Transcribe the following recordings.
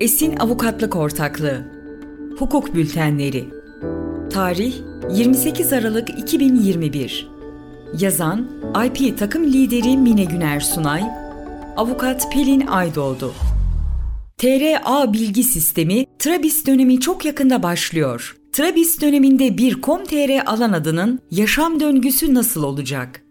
Esin Avukatlık Ortaklığı. Hukuk Bültenleri. Tarih 28 Aralık 2021 Yazan IP takım lideri Mine Güner Sunay. Avukat Pelin Aydoğdu. TRA bilgi sistemi Trabis dönemi çok yakında başlıyor. Trabis döneminde bir Com.tr alan adının yaşam döngüsü nasıl olacak?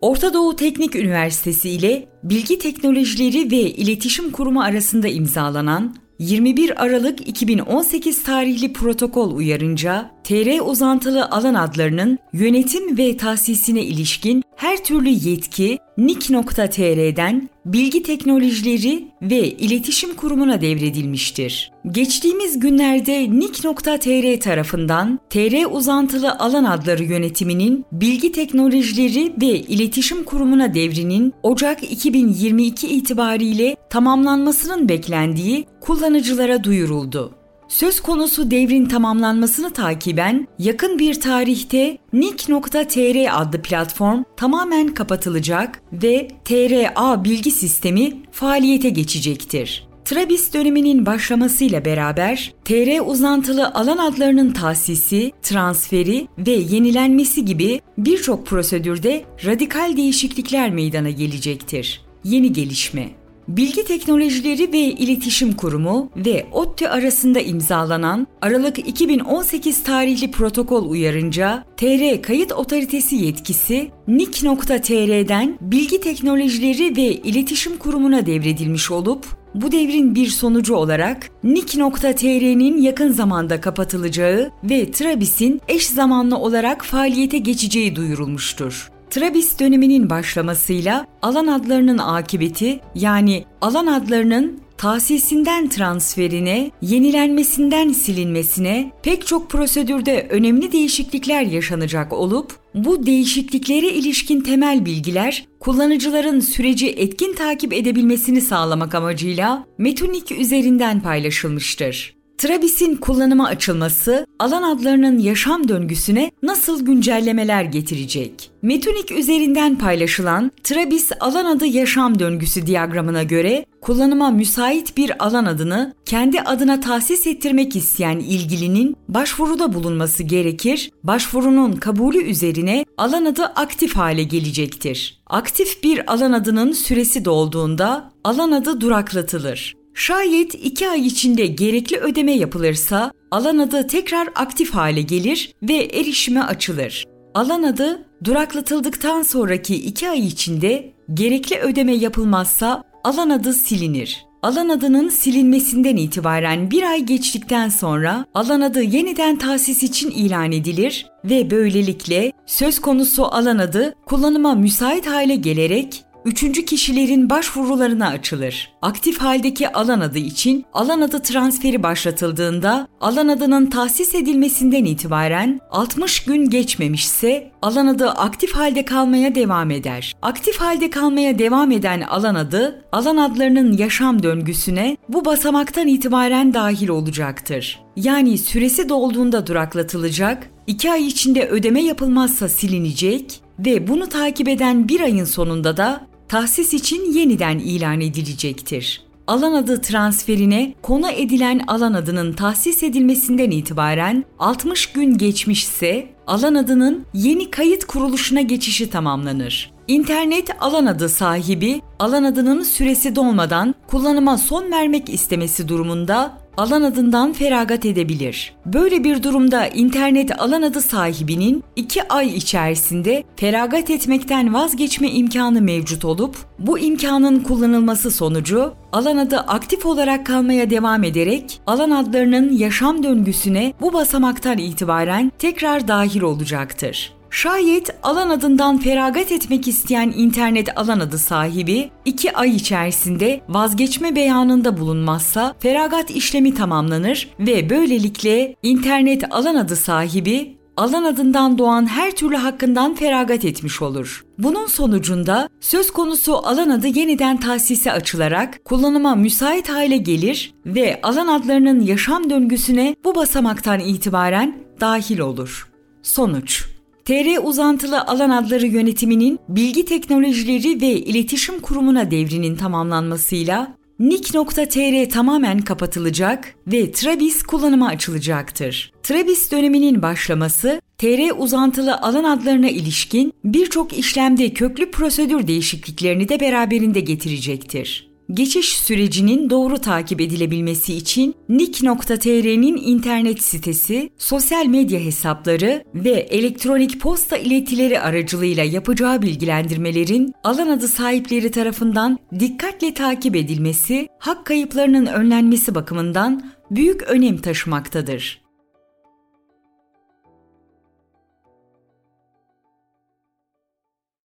Orta Doğu Teknik Üniversitesi ile Bilgi Teknolojileri ve İletişim Kurumu arasında imzalanan 21 Aralık 2018 tarihli protokol uyarınca TR uzantılı alan adlarının yönetim ve tahsisine ilişkin her türlü yetki NIK.tr'den Bilgi Teknolojileri ve İletişim Kurumu'na devredilmiştir. Geçtiğimiz günlerde NIK.tr tarafından TR uzantılı alan adları yönetiminin Bilgi Teknolojileri ve İletişim Kurumu'na devrinin Ocak 2022 itibariyle tamamlanmasının beklendiği kullanıcılara duyuruldu. Söz konusu devrin tamamlanmasını takiben yakın bir tarihte Nik.tr adlı platform tamamen kapatılacak ve TRA bilgi sistemi faaliyete geçecektir. Trabis döneminin başlamasıyla beraber TR uzantılı alan adlarının tahsisi, transferi ve yenilenmesi gibi birçok prosedürde radikal değişiklikler meydana gelecektir. Yeni gelişme Bilgi Teknolojileri ve İletişim Kurumu ve ODTÜ arasında imzalanan Aralık 2018 tarihli protokol uyarınca TR Kayıt Otoritesi yetkisi NIK.tr'den Bilgi Teknolojileri ve İletişim Kurumu'na devredilmiş olup bu devrin bir sonucu olarak Nik.tr'nin yakın zamanda kapatılacağı ve Trabis'in eş zamanlı olarak faaliyete geçeceği duyurulmuştur. Trabis döneminin başlamasıyla alan adlarının akıbeti yani alan adlarının tahsisinden transferine, yenilenmesinden silinmesine pek çok prosedürde önemli değişiklikler yaşanacak olup bu değişikliklere ilişkin temel bilgiler kullanıcıların süreci etkin takip edebilmesini sağlamak amacıyla Metunik üzerinden paylaşılmıştır. Trabis'in kullanıma açılması alan adlarının yaşam döngüsüne nasıl güncellemeler getirecek? Metunik üzerinden paylaşılan Trabis alan adı yaşam döngüsü diyagramına göre kullanıma müsait bir alan adını kendi adına tahsis ettirmek isteyen ilgilinin başvuruda bulunması gerekir. Başvurunun kabulü üzerine alan adı aktif hale gelecektir. Aktif bir alan adının süresi dolduğunda alan adı duraklatılır. Şayet 2 ay içinde gerekli ödeme yapılırsa alan adı tekrar aktif hale gelir ve erişime açılır. Alan adı duraklatıldıktan sonraki 2 ay içinde gerekli ödeme yapılmazsa alan adı silinir. Alan adının silinmesinden itibaren bir ay geçtikten sonra alan adı yeniden tahsis için ilan edilir ve böylelikle söz konusu alan adı kullanıma müsait hale gelerek üçüncü kişilerin başvurularına açılır. Aktif haldeki alan adı için alan adı transferi başlatıldığında alan adının tahsis edilmesinden itibaren 60 gün geçmemişse alan adı aktif halde kalmaya devam eder. Aktif halde kalmaya devam eden alan adı alan adlarının yaşam döngüsüne bu basamaktan itibaren dahil olacaktır. Yani süresi dolduğunda duraklatılacak, 2 ay içinde ödeme yapılmazsa silinecek ve bunu takip eden bir ayın sonunda da tahsis için yeniden ilan edilecektir. Alan adı transferine konu edilen alan adının tahsis edilmesinden itibaren 60 gün geçmişse alan adının yeni kayıt kuruluşuna geçişi tamamlanır. İnternet alan adı sahibi alan adının süresi dolmadan kullanıma son vermek istemesi durumunda alan adından feragat edebilir. Böyle bir durumda internet alan adı sahibinin 2 ay içerisinde feragat etmekten vazgeçme imkanı mevcut olup bu imkanın kullanılması sonucu alan adı aktif olarak kalmaya devam ederek alan adlarının yaşam döngüsüne bu basamaktan itibaren tekrar dahil olacaktır. Şayet alan adından feragat etmek isteyen internet alan adı sahibi 2 ay içerisinde vazgeçme beyanında bulunmazsa feragat işlemi tamamlanır ve böylelikle internet alan adı sahibi alan adından doğan her türlü hakkından feragat etmiş olur. Bunun sonucunda söz konusu alan adı yeniden tahsise açılarak kullanıma müsait hale gelir ve alan adlarının yaşam döngüsüne bu basamaktan itibaren dahil olur. Sonuç TR uzantılı alan adları yönetiminin Bilgi Teknolojileri ve İletişim Kurumu'na devrinin tamamlanmasıyla Nick.tr tamamen kapatılacak ve Travis kullanıma açılacaktır. Travis döneminin başlaması, TR uzantılı alan adlarına ilişkin birçok işlemde köklü prosedür değişikliklerini de beraberinde getirecektir. Geçiş sürecinin doğru takip edilebilmesi için nick.tr'nin internet sitesi, sosyal medya hesapları ve elektronik posta iletileri aracılığıyla yapacağı bilgilendirmelerin alan adı sahipleri tarafından dikkatle takip edilmesi, hak kayıplarının önlenmesi bakımından büyük önem taşımaktadır.